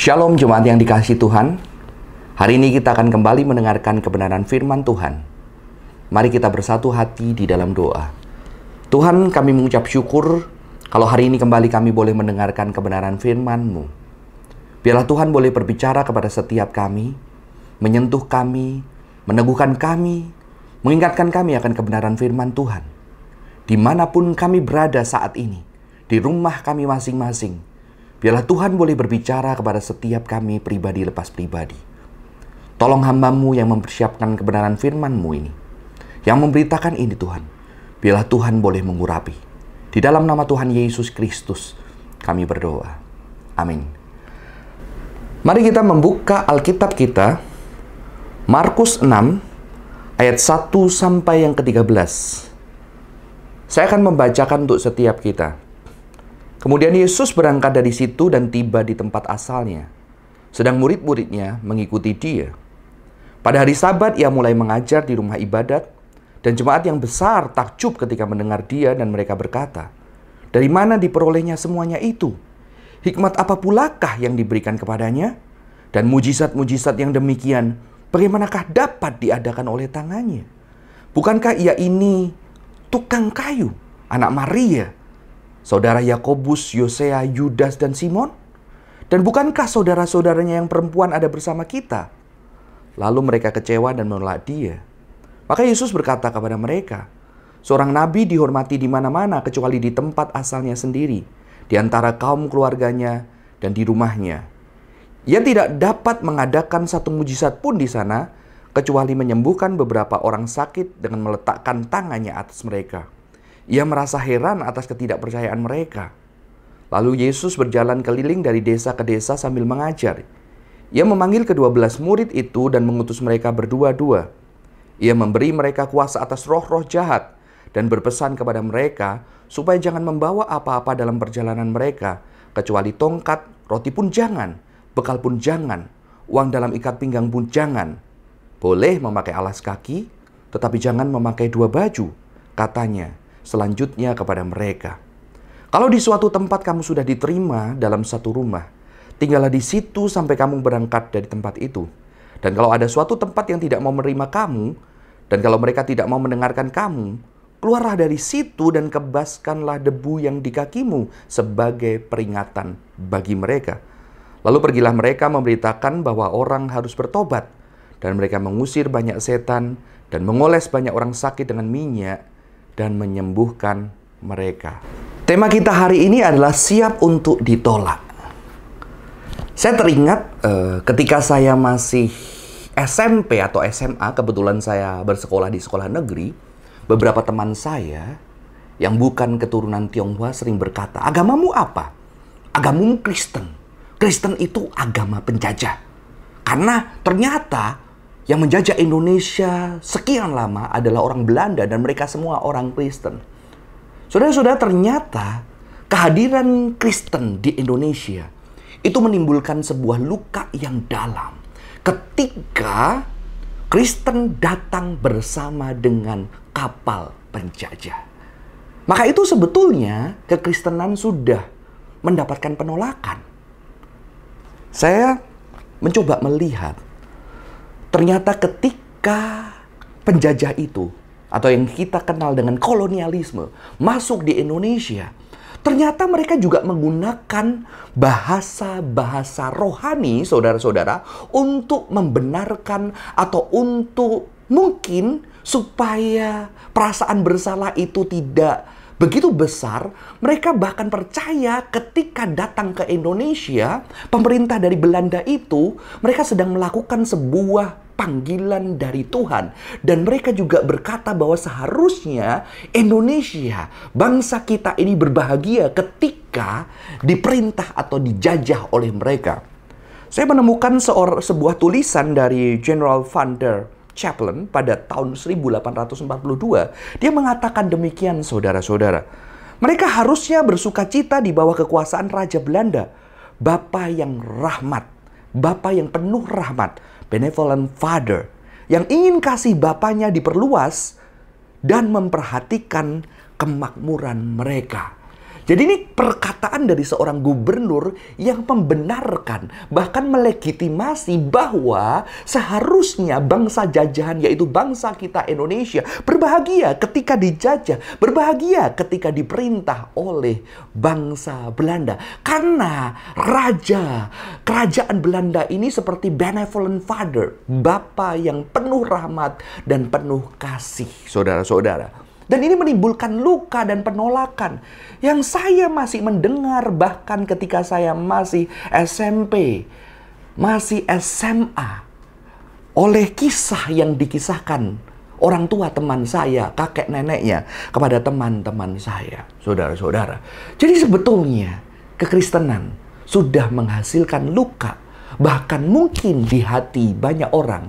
Shalom jemaat yang dikasih Tuhan. Hari ini kita akan kembali mendengarkan kebenaran firman Tuhan. Mari kita bersatu hati di dalam doa. Tuhan, kami mengucap syukur kalau hari ini kembali kami boleh mendengarkan kebenaran firman-Mu. Biarlah Tuhan boleh berbicara kepada setiap kami, menyentuh kami, meneguhkan kami, mengingatkan kami akan kebenaran firman Tuhan. Di mana pun kami berada saat ini, di rumah kami masing-masing, biarlah Tuhan boleh berbicara kepada setiap kami pribadi lepas pribadi. Tolong hambamu yang mempersiapkan kebenaran firman-Mu ini, yang memberitakan ini Tuhan, biarlah Tuhan boleh mengurapi. Di dalam nama Tuhan Yesus Kristus, kami berdoa. Amin. Mari kita membuka Alkitab kita, Markus 6, ayat 1 sampai yang ke-13. Saya akan membacakan untuk setiap kita. Kemudian Yesus berangkat dari situ dan tiba di tempat asalnya. Sedang murid-muridnya mengikuti dia. Pada hari sabat ia mulai mengajar di rumah ibadat dan jemaat yang besar takjub ketika mendengar dia dan mereka berkata, Dari mana diperolehnya semuanya itu? Hikmat apa pulakah yang diberikan kepadanya? Dan mujizat-mujizat yang demikian, bagaimanakah dapat diadakan oleh tangannya? Bukankah ia ini tukang kayu, anak Maria, saudara Yakobus, Yosea, Yudas, dan Simon? Dan bukankah saudara-saudaranya yang perempuan ada bersama kita? Lalu mereka kecewa dan menolak dia. Maka Yesus berkata kepada mereka, Seorang nabi dihormati di mana-mana kecuali di tempat asalnya sendiri, di antara kaum keluarganya dan di rumahnya. Ia tidak dapat mengadakan satu mujizat pun di sana, kecuali menyembuhkan beberapa orang sakit dengan meletakkan tangannya atas mereka. Ia merasa heran atas ketidakpercayaan mereka. Lalu Yesus berjalan keliling dari desa ke desa sambil mengajar. Ia memanggil kedua belas murid itu dan mengutus mereka berdua-dua. Ia memberi mereka kuasa atas roh-roh jahat dan berpesan kepada mereka supaya jangan membawa apa-apa dalam perjalanan mereka, kecuali tongkat, roti pun jangan, bekal pun jangan, uang dalam ikat pinggang pun jangan, boleh memakai alas kaki, tetapi jangan memakai dua baju, katanya selanjutnya kepada mereka. Kalau di suatu tempat kamu sudah diterima dalam satu rumah, tinggallah di situ sampai kamu berangkat dari tempat itu. Dan kalau ada suatu tempat yang tidak mau menerima kamu, dan kalau mereka tidak mau mendengarkan kamu, keluarlah dari situ dan kebaskanlah debu yang di kakimu sebagai peringatan bagi mereka. Lalu pergilah mereka memberitakan bahwa orang harus bertobat dan mereka mengusir banyak setan dan mengoles banyak orang sakit dengan minyak dan menyembuhkan mereka. Tema kita hari ini adalah siap untuk ditolak. Saya teringat uh, ketika saya masih SMP atau SMA, kebetulan saya bersekolah di sekolah negeri, beberapa teman saya yang bukan keturunan Tionghoa sering berkata, agamamu apa? Agamamu Kristen. Kristen itu agama penjajah. Karena ternyata yang menjajah Indonesia sekian lama adalah orang Belanda dan mereka semua orang Kristen. Saudara-saudara, ternyata kehadiran Kristen di Indonesia itu menimbulkan sebuah luka yang dalam. Ketika Kristen datang bersama dengan kapal penjajah. Maka itu sebetulnya kekristenan sudah mendapatkan penolakan. Saya mencoba melihat Ternyata ketika penjajah itu atau yang kita kenal dengan kolonialisme masuk di Indonesia, ternyata mereka juga menggunakan bahasa-bahasa rohani, saudara-saudara, untuk membenarkan atau untuk mungkin supaya perasaan bersalah itu tidak begitu besar, mereka bahkan percaya ketika datang ke Indonesia, pemerintah dari Belanda itu, mereka sedang melakukan sebuah panggilan dari Tuhan. Dan mereka juga berkata bahwa seharusnya Indonesia, bangsa kita ini berbahagia ketika diperintah atau dijajah oleh mereka. Saya menemukan sebuah tulisan dari General Van der Chaplin pada tahun 1842, dia mengatakan demikian saudara-saudara. Mereka harusnya bersuka cita di bawah kekuasaan Raja Belanda. Bapa yang rahmat, Bapa yang penuh rahmat, benevolent father, yang ingin kasih bapaknya diperluas dan memperhatikan kemakmuran mereka. Jadi ini perkataan dari seorang gubernur yang membenarkan, bahkan melegitimasi bahwa seharusnya bangsa jajahan yaitu bangsa kita Indonesia berbahagia ketika dijajah, berbahagia ketika diperintah oleh bangsa Belanda. Karena raja kerajaan Belanda ini seperti benevolent father, bapa yang penuh rahmat dan penuh kasih, saudara-saudara. Dan ini menimbulkan luka dan penolakan yang saya masih mendengar bahkan ketika saya masih SMP, masih SMA. Oleh kisah yang dikisahkan orang tua teman saya, kakek neneknya kepada teman-teman saya, saudara-saudara. Jadi sebetulnya kekristenan sudah menghasilkan luka, bahkan mungkin di hati banyak orang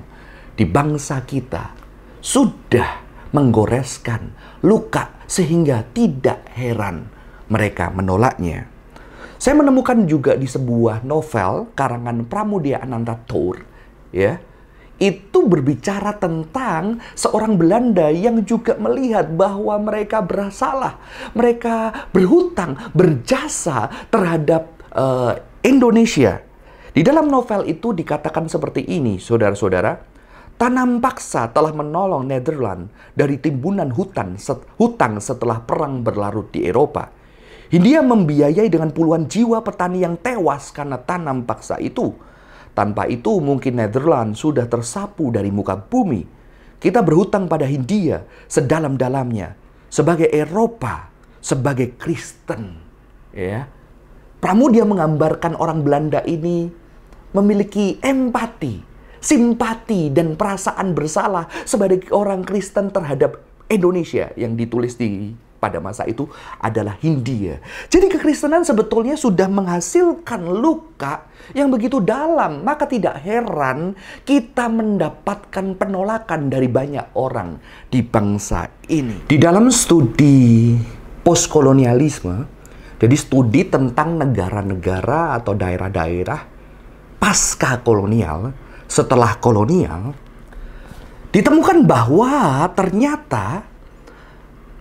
di bangsa kita sudah menggoreskan luka sehingga tidak heran mereka menolaknya. Saya menemukan juga di sebuah novel karangan Pramudia Ananta Tour, ya, itu berbicara tentang seorang Belanda yang juga melihat bahwa mereka bersalah, mereka berhutang, berjasa terhadap uh, Indonesia. Di dalam novel itu dikatakan seperti ini, saudara-saudara. Tanam paksa telah menolong Netherlands dari timbunan hutan set, hutang setelah perang berlarut di Eropa. Hindia membiayai dengan puluhan jiwa petani yang tewas karena tanam paksa itu. Tanpa itu mungkin Netherlands sudah tersapu dari muka bumi. Kita berhutang pada Hindia sedalam-dalamnya sebagai Eropa, sebagai Kristen. Ya. Pramudia menggambarkan orang Belanda ini memiliki empati simpati dan perasaan bersalah sebagai orang Kristen terhadap Indonesia yang ditulis di pada masa itu adalah Hindia. Jadi kekristenan sebetulnya sudah menghasilkan luka yang begitu dalam. Maka tidak heran kita mendapatkan penolakan dari banyak orang di bangsa ini. Di dalam studi postkolonialisme, jadi studi tentang negara-negara atau daerah-daerah pasca kolonial, setelah kolonial, ditemukan bahwa ternyata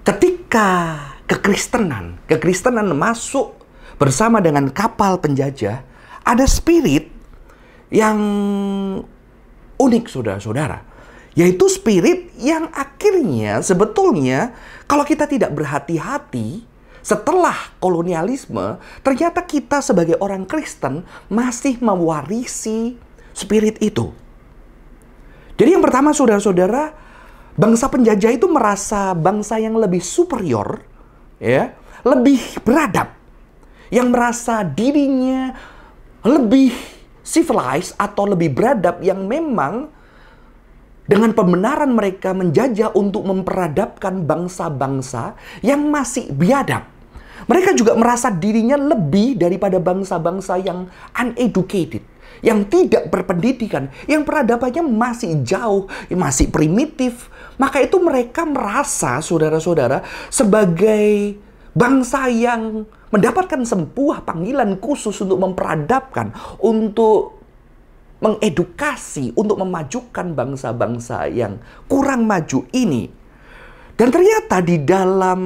ketika kekristenan, kekristenan masuk bersama dengan kapal penjajah, ada spirit yang unik saudara-saudara. Yaitu spirit yang akhirnya sebetulnya kalau kita tidak berhati-hati setelah kolonialisme, ternyata kita sebagai orang Kristen masih mewarisi spirit itu. Jadi yang pertama saudara-saudara, bangsa penjajah itu merasa bangsa yang lebih superior, ya, lebih beradab, yang merasa dirinya lebih civilized atau lebih beradab yang memang dengan pembenaran mereka menjajah untuk memperadabkan bangsa-bangsa yang masih biadab. Mereka juga merasa dirinya lebih daripada bangsa-bangsa yang uneducated yang tidak berpendidikan, yang peradabannya masih jauh, masih primitif, maka itu mereka merasa, saudara-saudara, sebagai bangsa yang mendapatkan sebuah panggilan khusus untuk memperadabkan, untuk mengedukasi, untuk memajukan bangsa-bangsa yang kurang maju ini. Dan ternyata di dalam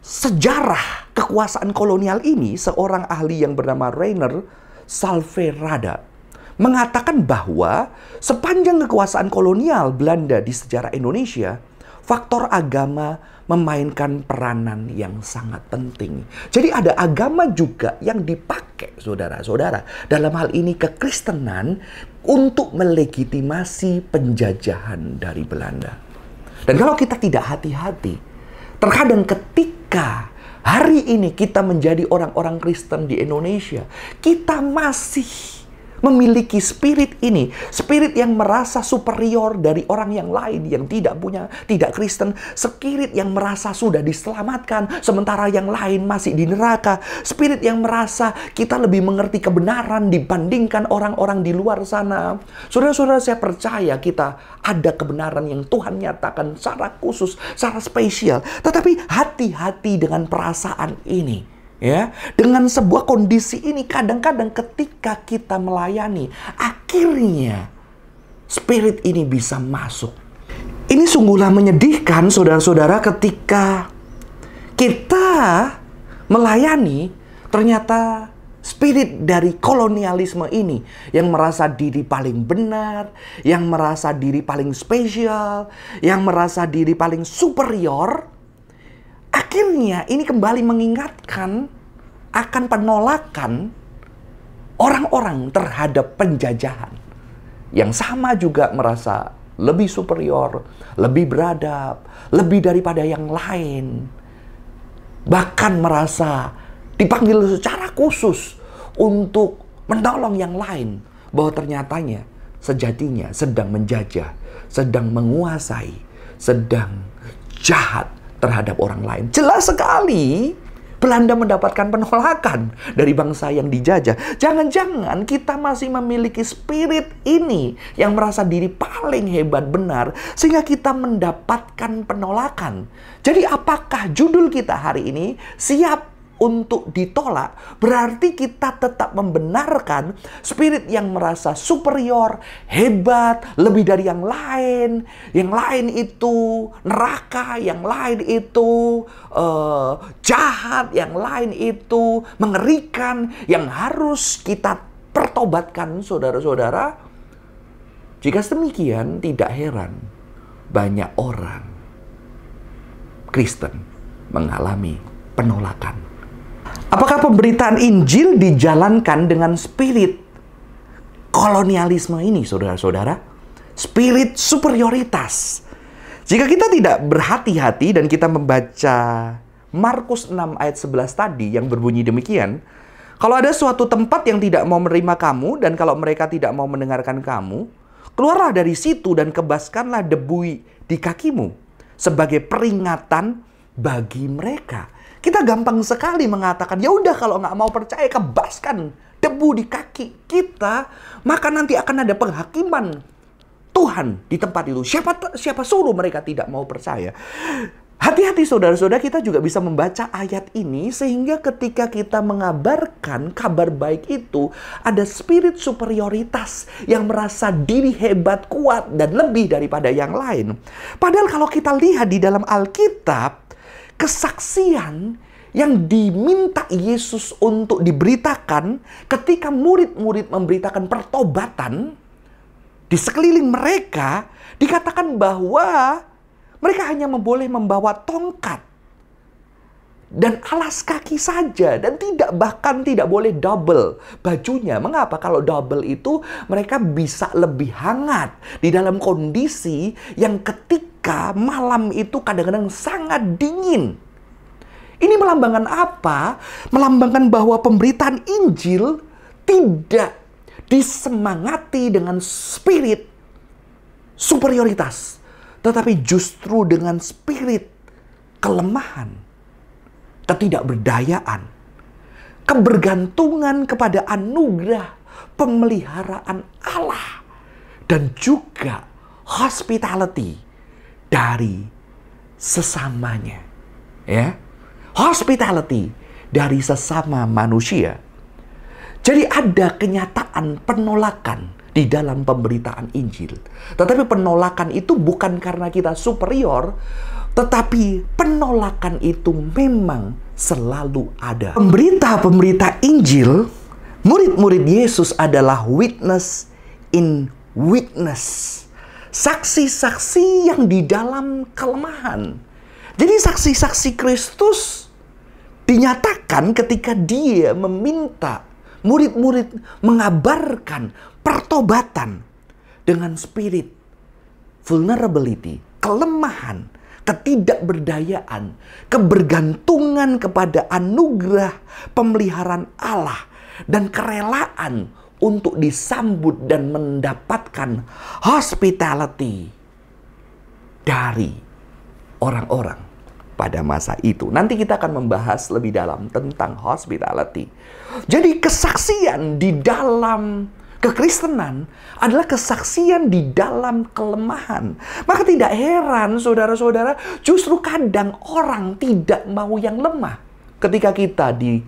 sejarah kekuasaan kolonial ini, seorang ahli yang bernama Rainer Salverada mengatakan bahwa sepanjang kekuasaan kolonial Belanda di sejarah Indonesia, faktor agama memainkan peranan yang sangat penting. Jadi ada agama juga yang dipakai saudara-saudara dalam hal ini kekristenan untuk melegitimasi penjajahan dari Belanda. Dan kalau kita tidak hati-hati, terkadang ketika hari ini kita menjadi orang-orang Kristen di Indonesia, kita masih memiliki spirit ini, spirit yang merasa superior dari orang yang lain yang tidak punya, tidak Kristen, spirit yang merasa sudah diselamatkan sementara yang lain masih di neraka, spirit yang merasa kita lebih mengerti kebenaran dibandingkan orang-orang di luar sana. Saudara-saudara, saya percaya kita ada kebenaran yang Tuhan nyatakan secara khusus, secara spesial. Tetapi hati-hati dengan perasaan ini ya dengan sebuah kondisi ini kadang-kadang ketika kita melayani akhirnya spirit ini bisa masuk. Ini sungguhlah menyedihkan saudara-saudara ketika kita melayani ternyata spirit dari kolonialisme ini yang merasa diri paling benar, yang merasa diri paling spesial, yang merasa diri paling superior, akhirnya ini kembali mengingatkan akan penolakan orang-orang terhadap penjajahan yang sama juga merasa lebih superior, lebih beradab, lebih daripada yang lain. Bahkan merasa dipanggil secara khusus untuk menolong yang lain bahwa ternyatanya sejatinya sedang menjajah, sedang menguasai, sedang jahat terhadap orang lain. Jelas sekali Belanda mendapatkan penolakan dari bangsa yang dijajah. Jangan-jangan kita masih memiliki spirit ini yang merasa diri paling hebat benar sehingga kita mendapatkan penolakan. Jadi apakah judul kita hari ini siap untuk ditolak, berarti kita tetap membenarkan spirit yang merasa superior, hebat, lebih dari yang lain. Yang lain itu neraka, yang lain itu uh, jahat, yang lain itu mengerikan, yang harus kita pertobatkan, saudara-saudara. Jika demikian, tidak heran banyak orang Kristen mengalami penolakan Apakah pemberitaan Injil dijalankan dengan spirit kolonialisme ini, saudara-saudara? Spirit superioritas. Jika kita tidak berhati-hati dan kita membaca Markus 6 ayat 11 tadi yang berbunyi demikian, kalau ada suatu tempat yang tidak mau menerima kamu dan kalau mereka tidak mau mendengarkan kamu, keluarlah dari situ dan kebaskanlah debu di kakimu sebagai peringatan bagi mereka. Kita gampang sekali mengatakan, ya udah kalau nggak mau percaya kebaskan debu di kaki kita, maka nanti akan ada penghakiman Tuhan di tempat itu. Siapa siapa suruh mereka tidak mau percaya? Hati-hati saudara-saudara kita juga bisa membaca ayat ini sehingga ketika kita mengabarkan kabar baik itu ada spirit superioritas yang merasa diri hebat, kuat dan lebih daripada yang lain. Padahal kalau kita lihat di dalam Alkitab kesaksian yang diminta Yesus untuk diberitakan ketika murid-murid memberitakan pertobatan di sekeliling mereka dikatakan bahwa mereka hanya boleh membawa tongkat dan alas kaki saja dan tidak bahkan tidak boleh double bajunya. Mengapa? Kalau double itu mereka bisa lebih hangat di dalam kondisi yang ketika malam itu kadang-kadang sangat dingin. Ini melambangkan apa? Melambangkan bahwa pemberitaan Injil tidak disemangati dengan spirit superioritas, tetapi justru dengan spirit kelemahan ketidakberdayaan, kebergantungan kepada anugerah pemeliharaan Allah, dan juga hospitality dari sesamanya. Ya, hospitality dari sesama manusia. Jadi ada kenyataan penolakan di dalam pemberitaan Injil. Tetapi penolakan itu bukan karena kita superior, tetapi penolakan itu memang selalu ada. Pemberita-pemberita Injil, murid-murid Yesus adalah witness in witness. Saksi-saksi yang di dalam kelemahan. Jadi saksi-saksi Kristus dinyatakan ketika dia meminta murid-murid mengabarkan pertobatan dengan spirit vulnerability, kelemahan, ketidakberdayaan, kebergantungan kepada anugerah pemeliharaan Allah, dan kerelaan untuk disambut dan mendapatkan hospitality dari orang-orang pada masa itu. Nanti kita akan membahas lebih dalam tentang hospitality. Jadi kesaksian di dalam Kekristenan adalah kesaksian di dalam kelemahan. Maka tidak heran saudara-saudara, justru kadang orang tidak mau yang lemah ketika kita di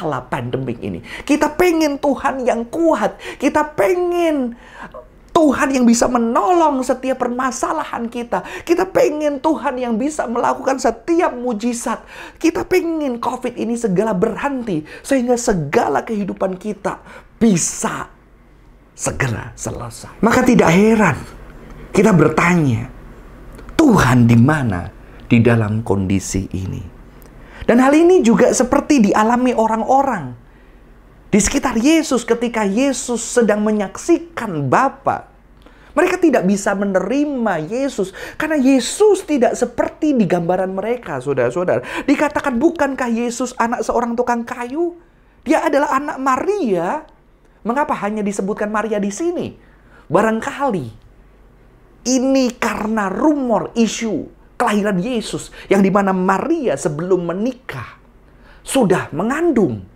kala pandemik ini. Kita pengen Tuhan yang kuat, kita pengen Tuhan yang bisa menolong setiap permasalahan kita. Kita pengen Tuhan yang bisa melakukan setiap mujizat. Kita pengen COVID ini segala berhenti. Sehingga segala kehidupan kita bisa segera selesai. Maka tidak heran kita bertanya, Tuhan di mana di dalam kondisi ini? Dan hal ini juga seperti dialami orang-orang di sekitar Yesus ketika Yesus sedang menyaksikan Bapa. Mereka tidak bisa menerima Yesus karena Yesus tidak seperti di gambaran mereka, saudara-saudara. Dikatakan bukankah Yesus anak seorang tukang kayu? Dia adalah anak Maria. Mengapa hanya disebutkan Maria di sini? Barangkali ini karena rumor isu kelahiran Yesus yang di mana Maria sebelum menikah sudah mengandung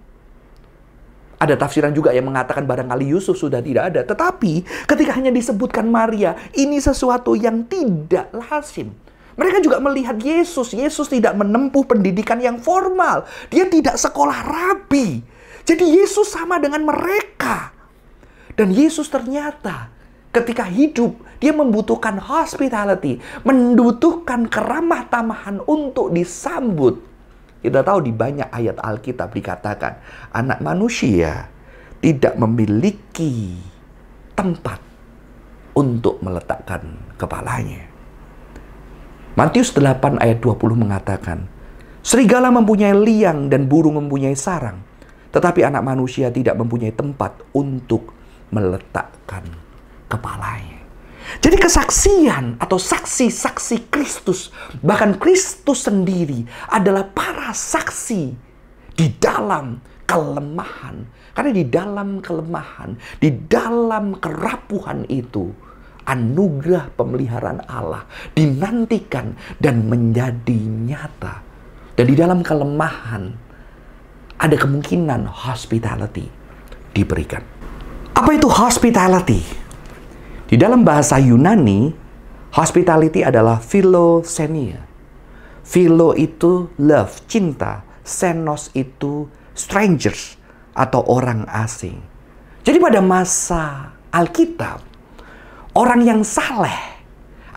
ada tafsiran juga yang mengatakan barangkali Yusuf sudah tidak ada. Tetapi ketika hanya disebutkan Maria, ini sesuatu yang tidak lazim. Mereka juga melihat Yesus. Yesus tidak menempuh pendidikan yang formal. Dia tidak sekolah rabi. Jadi Yesus sama dengan mereka. Dan Yesus ternyata ketika hidup, dia membutuhkan hospitality. Membutuhkan keramah tamahan untuk disambut kita tahu di banyak ayat Alkitab dikatakan anak manusia tidak memiliki tempat untuk meletakkan kepalanya. Matius 8 ayat 20 mengatakan, Serigala mempunyai liang dan burung mempunyai sarang, tetapi anak manusia tidak mempunyai tempat untuk meletakkan kepalanya. Jadi kesaksian atau saksi-saksi Kristus, bahkan Kristus sendiri adalah para saksi di dalam kelemahan. Karena di dalam kelemahan, di dalam kerapuhan itu, anugerah pemeliharaan Allah dinantikan dan menjadi nyata. Dan di dalam kelemahan, ada kemungkinan hospitality diberikan. Apa itu hospitality? Di dalam bahasa Yunani, hospitality adalah philoxenia. Philo itu love, cinta. Senos itu strangers atau orang asing. Jadi pada masa Alkitab, orang yang saleh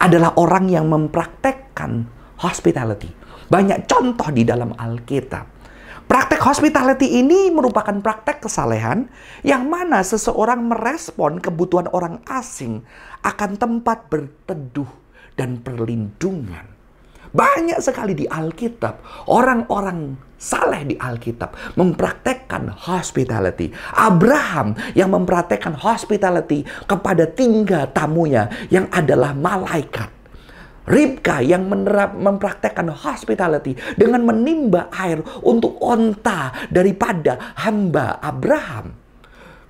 adalah orang yang mempraktekkan hospitality. Banyak contoh di dalam Alkitab. Praktek hospitality ini merupakan praktek kesalehan yang mana seseorang merespon kebutuhan orang asing akan tempat berteduh dan perlindungan. Banyak sekali di Alkitab, orang-orang saleh di Alkitab mempraktekkan hospitality. Abraham yang mempraktekkan hospitality kepada tinggal tamunya yang adalah malaikat. Ribka yang menerap, mempraktekkan hospitality dengan menimba air untuk onta daripada hamba Abraham.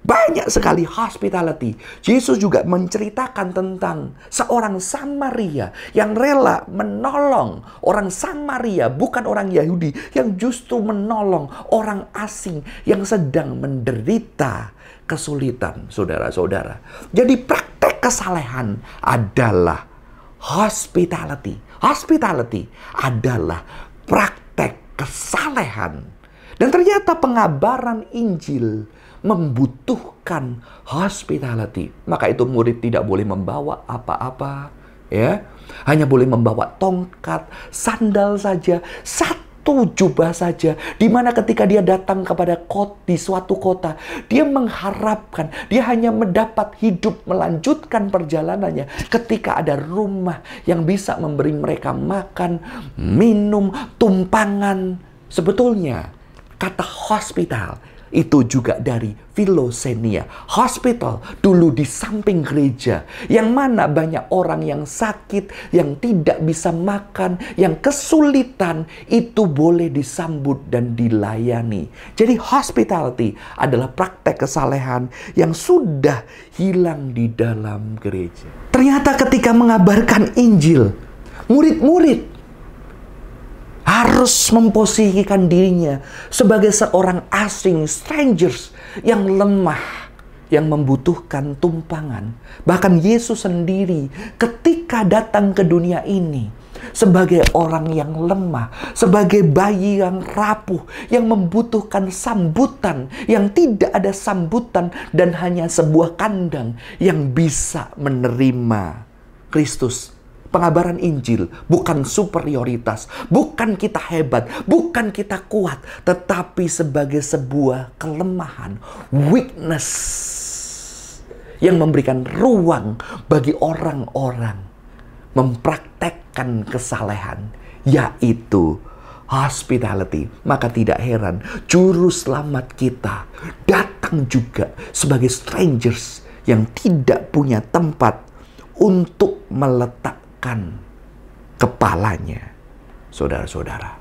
Banyak sekali hospitality. Yesus juga menceritakan tentang seorang Samaria yang rela menolong orang Samaria, bukan orang Yahudi, yang justru menolong orang asing yang sedang menderita kesulitan, saudara-saudara. Jadi praktek kesalehan adalah hospitality. Hospitality adalah praktek kesalehan. Dan ternyata pengabaran Injil membutuhkan hospitality. Maka itu murid tidak boleh membawa apa-apa, ya. Hanya boleh membawa tongkat, sandal saja, satu satu jubah saja. Di mana ketika dia datang kepada kot di suatu kota, dia mengharapkan dia hanya mendapat hidup melanjutkan perjalanannya ketika ada rumah yang bisa memberi mereka makan, minum, tumpangan. Sebetulnya kata hospital itu juga dari Filosenia. Hospital dulu di samping gereja. Yang mana banyak orang yang sakit, yang tidak bisa makan, yang kesulitan, itu boleh disambut dan dilayani. Jadi hospitality adalah praktek kesalehan yang sudah hilang di dalam gereja. Ternyata ketika mengabarkan Injil, murid-murid harus memposisikan dirinya sebagai seorang asing, strangers yang lemah, yang membutuhkan tumpangan. Bahkan Yesus sendiri ketika datang ke dunia ini, sebagai orang yang lemah, sebagai bayi yang rapuh, yang membutuhkan sambutan, yang tidak ada sambutan, dan hanya sebuah kandang yang bisa menerima Kristus. Pengabaran Injil bukan superioritas, bukan kita hebat, bukan kita kuat, tetapi sebagai sebuah kelemahan, weakness yang memberikan ruang bagi orang-orang mempraktekkan kesalehan, yaitu hospitality. Maka tidak heran juru selamat kita datang juga sebagai strangers yang tidak punya tempat untuk kepalanya. Saudara-saudara.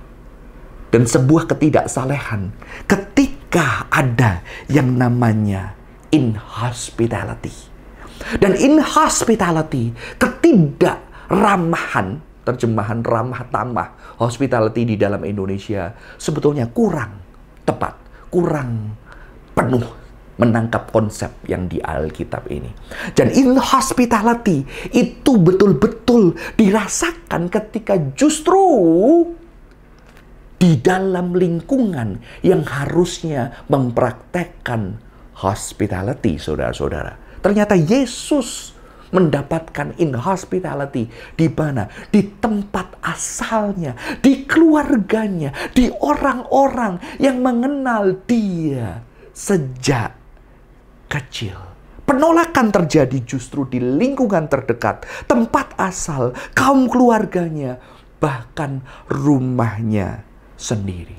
Dan sebuah ketidaksalehan ketika ada yang namanya inhospitality. Dan inhospitality, ketidak ramahan, terjemahan ramah tamah, hospitality di dalam Indonesia sebetulnya kurang tepat, kurang penuh menangkap konsep yang di Alkitab ini. Dan in hospitality itu betul-betul dirasakan ketika justru di dalam lingkungan yang harusnya mempraktekkan hospitality, saudara-saudara. Ternyata Yesus mendapatkan inhospitality di mana? Di tempat asalnya, di keluarganya, di orang-orang yang mengenal dia sejak kecil. Penolakan terjadi justru di lingkungan terdekat, tempat asal, kaum keluarganya, bahkan rumahnya sendiri.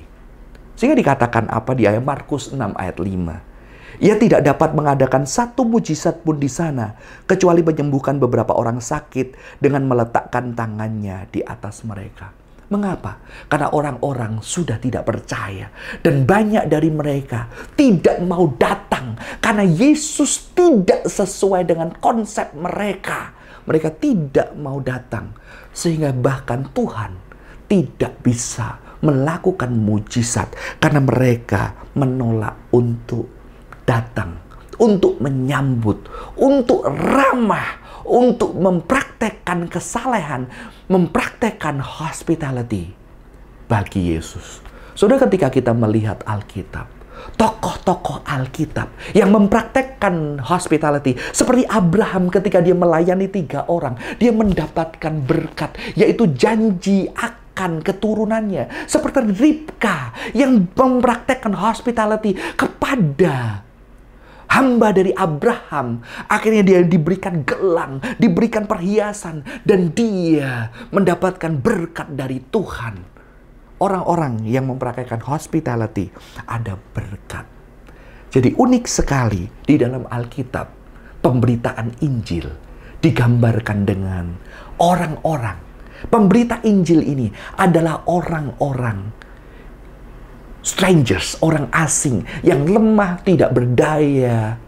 Sehingga dikatakan apa di ayat Markus 6 ayat 5. Ia tidak dapat mengadakan satu mujizat pun di sana, kecuali menyembuhkan beberapa orang sakit dengan meletakkan tangannya di atas mereka. Mengapa? Karena orang-orang sudah tidak percaya, dan banyak dari mereka tidak mau datang karena Yesus tidak sesuai dengan konsep mereka. Mereka tidak mau datang, sehingga bahkan Tuhan tidak bisa melakukan mujizat karena mereka menolak untuk datang untuk menyambut, untuk ramah, untuk mempraktekkan kesalehan, mempraktekkan hospitality bagi Yesus. Sudah ketika kita melihat Alkitab, tokoh-tokoh Alkitab yang mempraktekkan hospitality seperti Abraham ketika dia melayani tiga orang, dia mendapatkan berkat yaitu janji akan keturunannya seperti Ribka yang mempraktekkan hospitality kepada hamba dari Abraham. Akhirnya dia diberikan gelang, diberikan perhiasan, dan dia mendapatkan berkat dari Tuhan. Orang-orang yang memprakaikan hospitality ada berkat. Jadi unik sekali di dalam Alkitab, pemberitaan Injil digambarkan dengan orang-orang. Pemberita Injil ini adalah orang-orang strangers, orang asing yang lemah, tidak berdaya,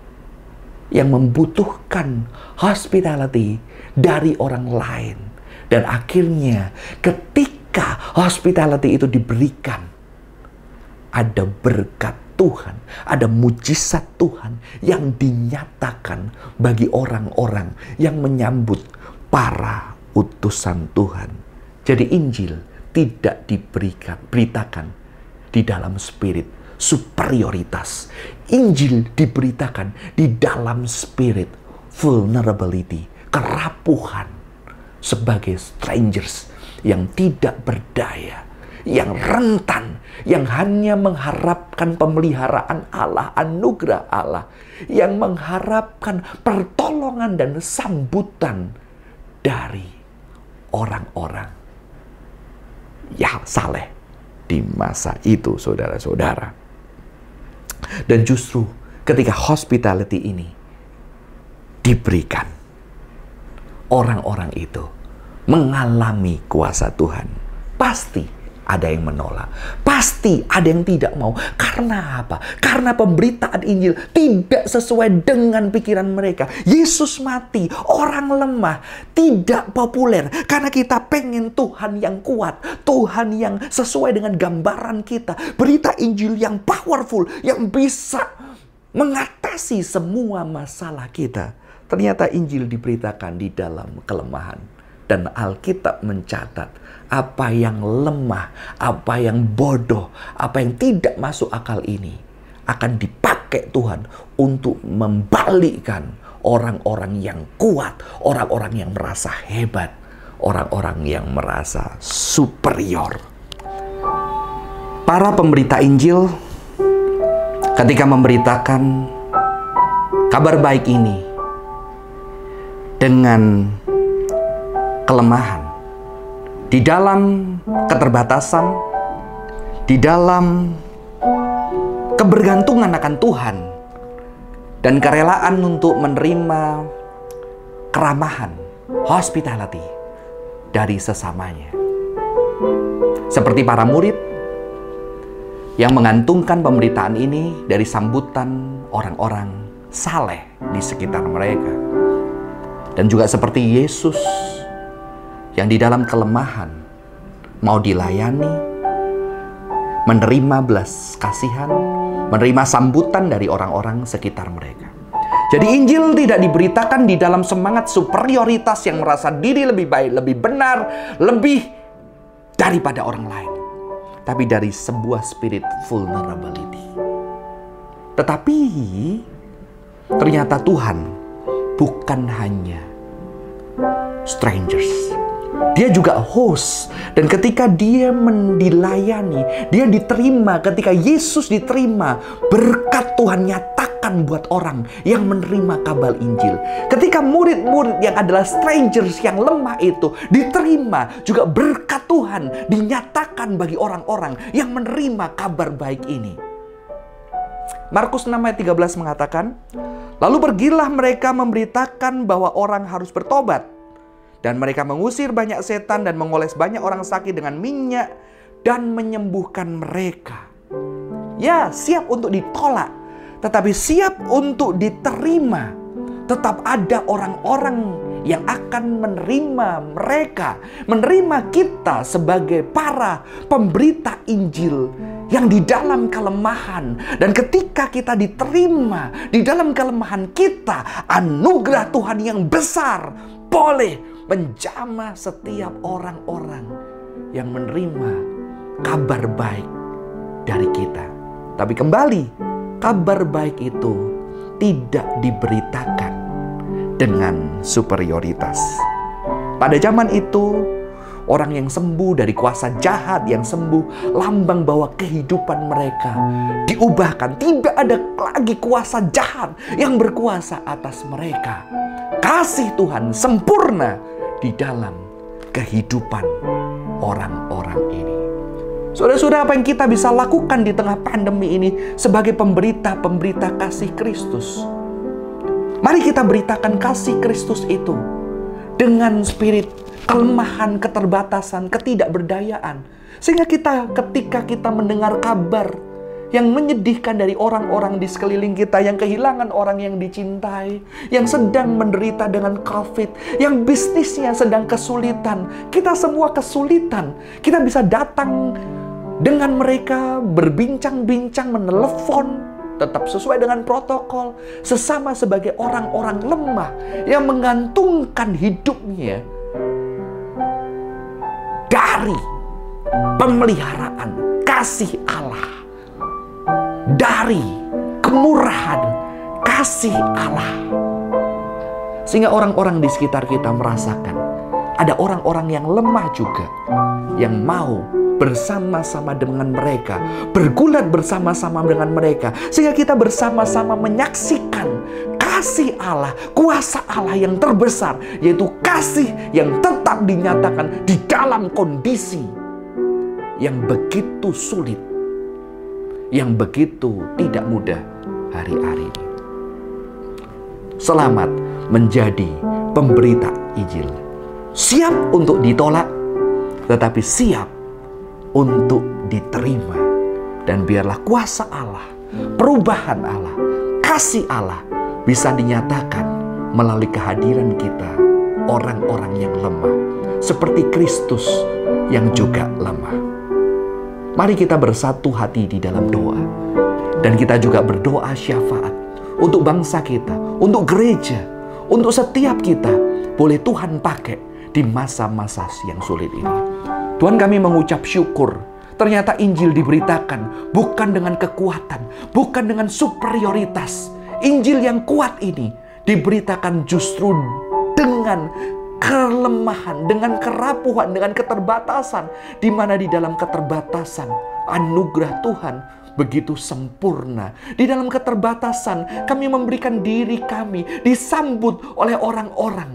yang membutuhkan hospitality dari orang lain. Dan akhirnya ketika hospitality itu diberikan, ada berkat Tuhan, ada mujizat Tuhan yang dinyatakan bagi orang-orang yang menyambut para utusan Tuhan. Jadi Injil tidak diberikan, beritakan di dalam spirit. Superioritas. Injil diberitakan di dalam spirit. Vulnerability, kerapuhan. Sebagai strangers yang tidak berdaya, yang rentan, yang hanya mengharapkan pemeliharaan Allah, anugerah Allah, yang mengharapkan pertolongan dan sambutan dari orang-orang yang saleh di masa itu, saudara-saudara. Dan justru ketika hospitality ini diberikan, orang-orang itu mengalami kuasa Tuhan. Pasti ada yang menolak. Pasti ada yang tidak mau. Karena apa? Karena pemberitaan Injil tidak sesuai dengan pikiran mereka. Yesus mati, orang lemah, tidak populer. Karena kita pengen Tuhan yang kuat. Tuhan yang sesuai dengan gambaran kita. Berita Injil yang powerful, yang bisa mengatasi semua masalah kita. Ternyata Injil diberitakan di dalam kelemahan Dan Alkitab mencatat apa yang lemah, apa yang bodoh, apa yang tidak masuk akal ini akan dipakai Tuhan untuk membalikkan orang-orang yang kuat, orang-orang yang merasa hebat, orang-orang yang merasa superior. Para pemberita Injil ketika memberitakan kabar baik ini dengan kelemahan di dalam keterbatasan, di dalam kebergantungan akan Tuhan, dan kerelaan untuk menerima keramahan, hospitality dari sesamanya. Seperti para murid yang mengantungkan pemberitaan ini dari sambutan orang-orang saleh di sekitar mereka. Dan juga seperti Yesus yang di dalam kelemahan mau dilayani, menerima belas kasihan, menerima sambutan dari orang-orang sekitar mereka. Jadi Injil tidak diberitakan di dalam semangat superioritas yang merasa diri lebih baik, lebih benar, lebih daripada orang lain. Tapi dari sebuah spirit vulnerability. Tetapi ternyata Tuhan bukan hanya strangers dia juga host. Dan ketika dia mendilayani, dia diterima. Ketika Yesus diterima, berkat Tuhan nyatakan buat orang yang menerima kabar Injil. Ketika murid-murid yang adalah strangers yang lemah itu diterima, juga berkat Tuhan dinyatakan bagi orang-orang yang menerima kabar baik ini. Markus 6 ayat 13 mengatakan, Lalu pergilah mereka memberitakan bahwa orang harus bertobat dan mereka mengusir banyak setan dan mengoles banyak orang sakit dengan minyak dan menyembuhkan mereka. Ya, siap untuk ditolak, tetapi siap untuk diterima. Tetap ada orang-orang yang akan menerima mereka, menerima kita sebagai para pemberita Injil yang di dalam kelemahan. Dan ketika kita diterima di dalam kelemahan kita, anugerah Tuhan yang besar boleh menjamah setiap orang-orang yang menerima kabar baik dari kita. Tapi kembali, kabar baik itu tidak diberitakan dengan superioritas. Pada zaman itu, orang yang sembuh dari kuasa jahat yang sembuh, lambang bahwa kehidupan mereka diubahkan. Tidak ada lagi kuasa jahat yang berkuasa atas mereka. Kasih Tuhan sempurna di dalam kehidupan orang-orang ini. Saudara-saudara, apa yang kita bisa lakukan di tengah pandemi ini sebagai pemberita-pemberita kasih Kristus? Mari kita beritakan kasih Kristus itu dengan spirit kelemahan, keterbatasan, ketidakberdayaan. Sehingga kita ketika kita mendengar kabar yang menyedihkan dari orang-orang di sekeliling kita yang kehilangan orang yang dicintai, yang sedang menderita dengan COVID, yang bisnisnya sedang kesulitan. Kita semua kesulitan. Kita bisa datang dengan mereka berbincang-bincang, menelepon, tetap sesuai dengan protokol, sesama sebagai orang-orang lemah yang mengantungkan hidupnya dari pemeliharaan kasih Allah dari kemurahan kasih Allah. Sehingga orang-orang di sekitar kita merasakan ada orang-orang yang lemah juga yang mau bersama-sama dengan mereka, bergulat bersama-sama dengan mereka, sehingga kita bersama-sama menyaksikan kasih Allah, kuasa Allah yang terbesar, yaitu kasih yang tetap dinyatakan di dalam kondisi yang begitu sulit yang begitu tidak mudah hari-hari ini. Selamat menjadi pemberita Injil. Siap untuk ditolak, tetapi siap untuk diterima. Dan biarlah kuasa Allah, perubahan Allah, kasih Allah bisa dinyatakan melalui kehadiran kita, orang-orang yang lemah, seperti Kristus yang juga lemah. Mari kita bersatu hati di dalam doa. Dan kita juga berdoa syafaat untuk bangsa kita, untuk gereja, untuk setiap kita. Boleh Tuhan pakai di masa-masa yang sulit ini. Tuhan kami mengucap syukur ternyata Injil diberitakan bukan dengan kekuatan, bukan dengan superioritas. Injil yang kuat ini diberitakan justru dengan kelemahan, dengan kerapuhan, dengan keterbatasan, di mana di dalam keterbatasan anugerah Tuhan begitu sempurna. Di dalam keterbatasan, kami memberikan diri kami disambut oleh orang-orang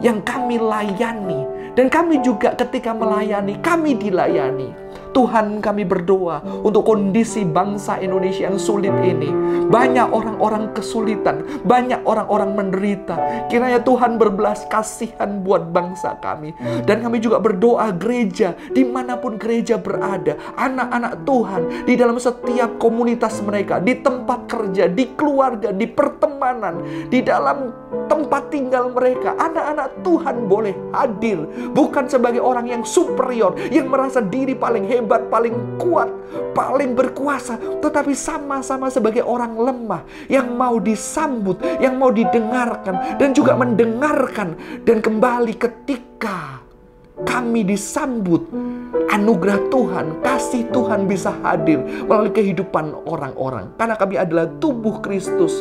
yang kami layani, dan kami juga ketika melayani, kami dilayani. Tuhan kami berdoa untuk kondisi bangsa Indonesia yang sulit ini. Banyak orang-orang kesulitan, banyak orang-orang menderita. Kiranya Tuhan berbelas kasihan buat bangsa kami. Dan kami juga berdoa gereja, di mana pun gereja berada, anak-anak Tuhan di dalam setiap komunitas mereka, di tempat kerja, di keluarga, di pertemanan, di dalam tempat tinggal mereka, anak-anak Tuhan boleh hadir. Bukan sebagai orang yang superior, yang merasa diri paling hebat paling kuat, paling berkuasa, tetapi sama-sama sebagai orang lemah yang mau disambut, yang mau didengarkan, dan juga mendengarkan. Dan kembali ketika kami disambut, anugerah Tuhan, kasih Tuhan bisa hadir melalui kehidupan orang-orang. Karena kami adalah tubuh Kristus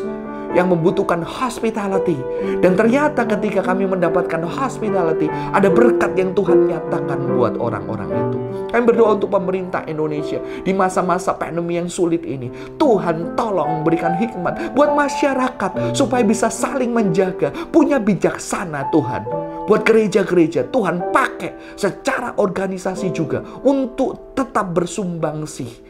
yang membutuhkan hospitality. Dan ternyata ketika kami mendapatkan hospitality, ada berkat yang Tuhan nyatakan buat orang-orang itu. Kami berdoa untuk pemerintah Indonesia di masa-masa pandemi yang sulit ini. Tuhan tolong berikan hikmat buat masyarakat supaya bisa saling menjaga, punya bijaksana Tuhan. Buat gereja-gereja, Tuhan pakai secara organisasi juga untuk tetap bersumbang sih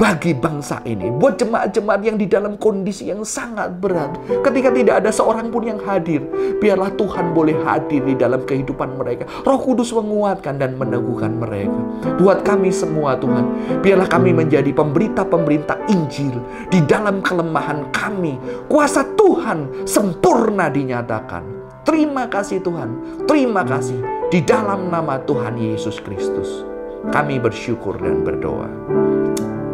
bagi bangsa ini, buat jemaat-jemaat yang di dalam kondisi yang sangat berat, ketika tidak ada seorang pun yang hadir, biarlah Tuhan boleh hadir di dalam kehidupan mereka. Roh Kudus menguatkan dan meneguhkan mereka. Buat kami semua, Tuhan, biarlah kami menjadi pemberita-pemberita Injil di dalam kelemahan kami. Kuasa Tuhan sempurna dinyatakan. Terima kasih Tuhan, terima kasih di dalam nama Tuhan Yesus Kristus. Kami bersyukur dan berdoa.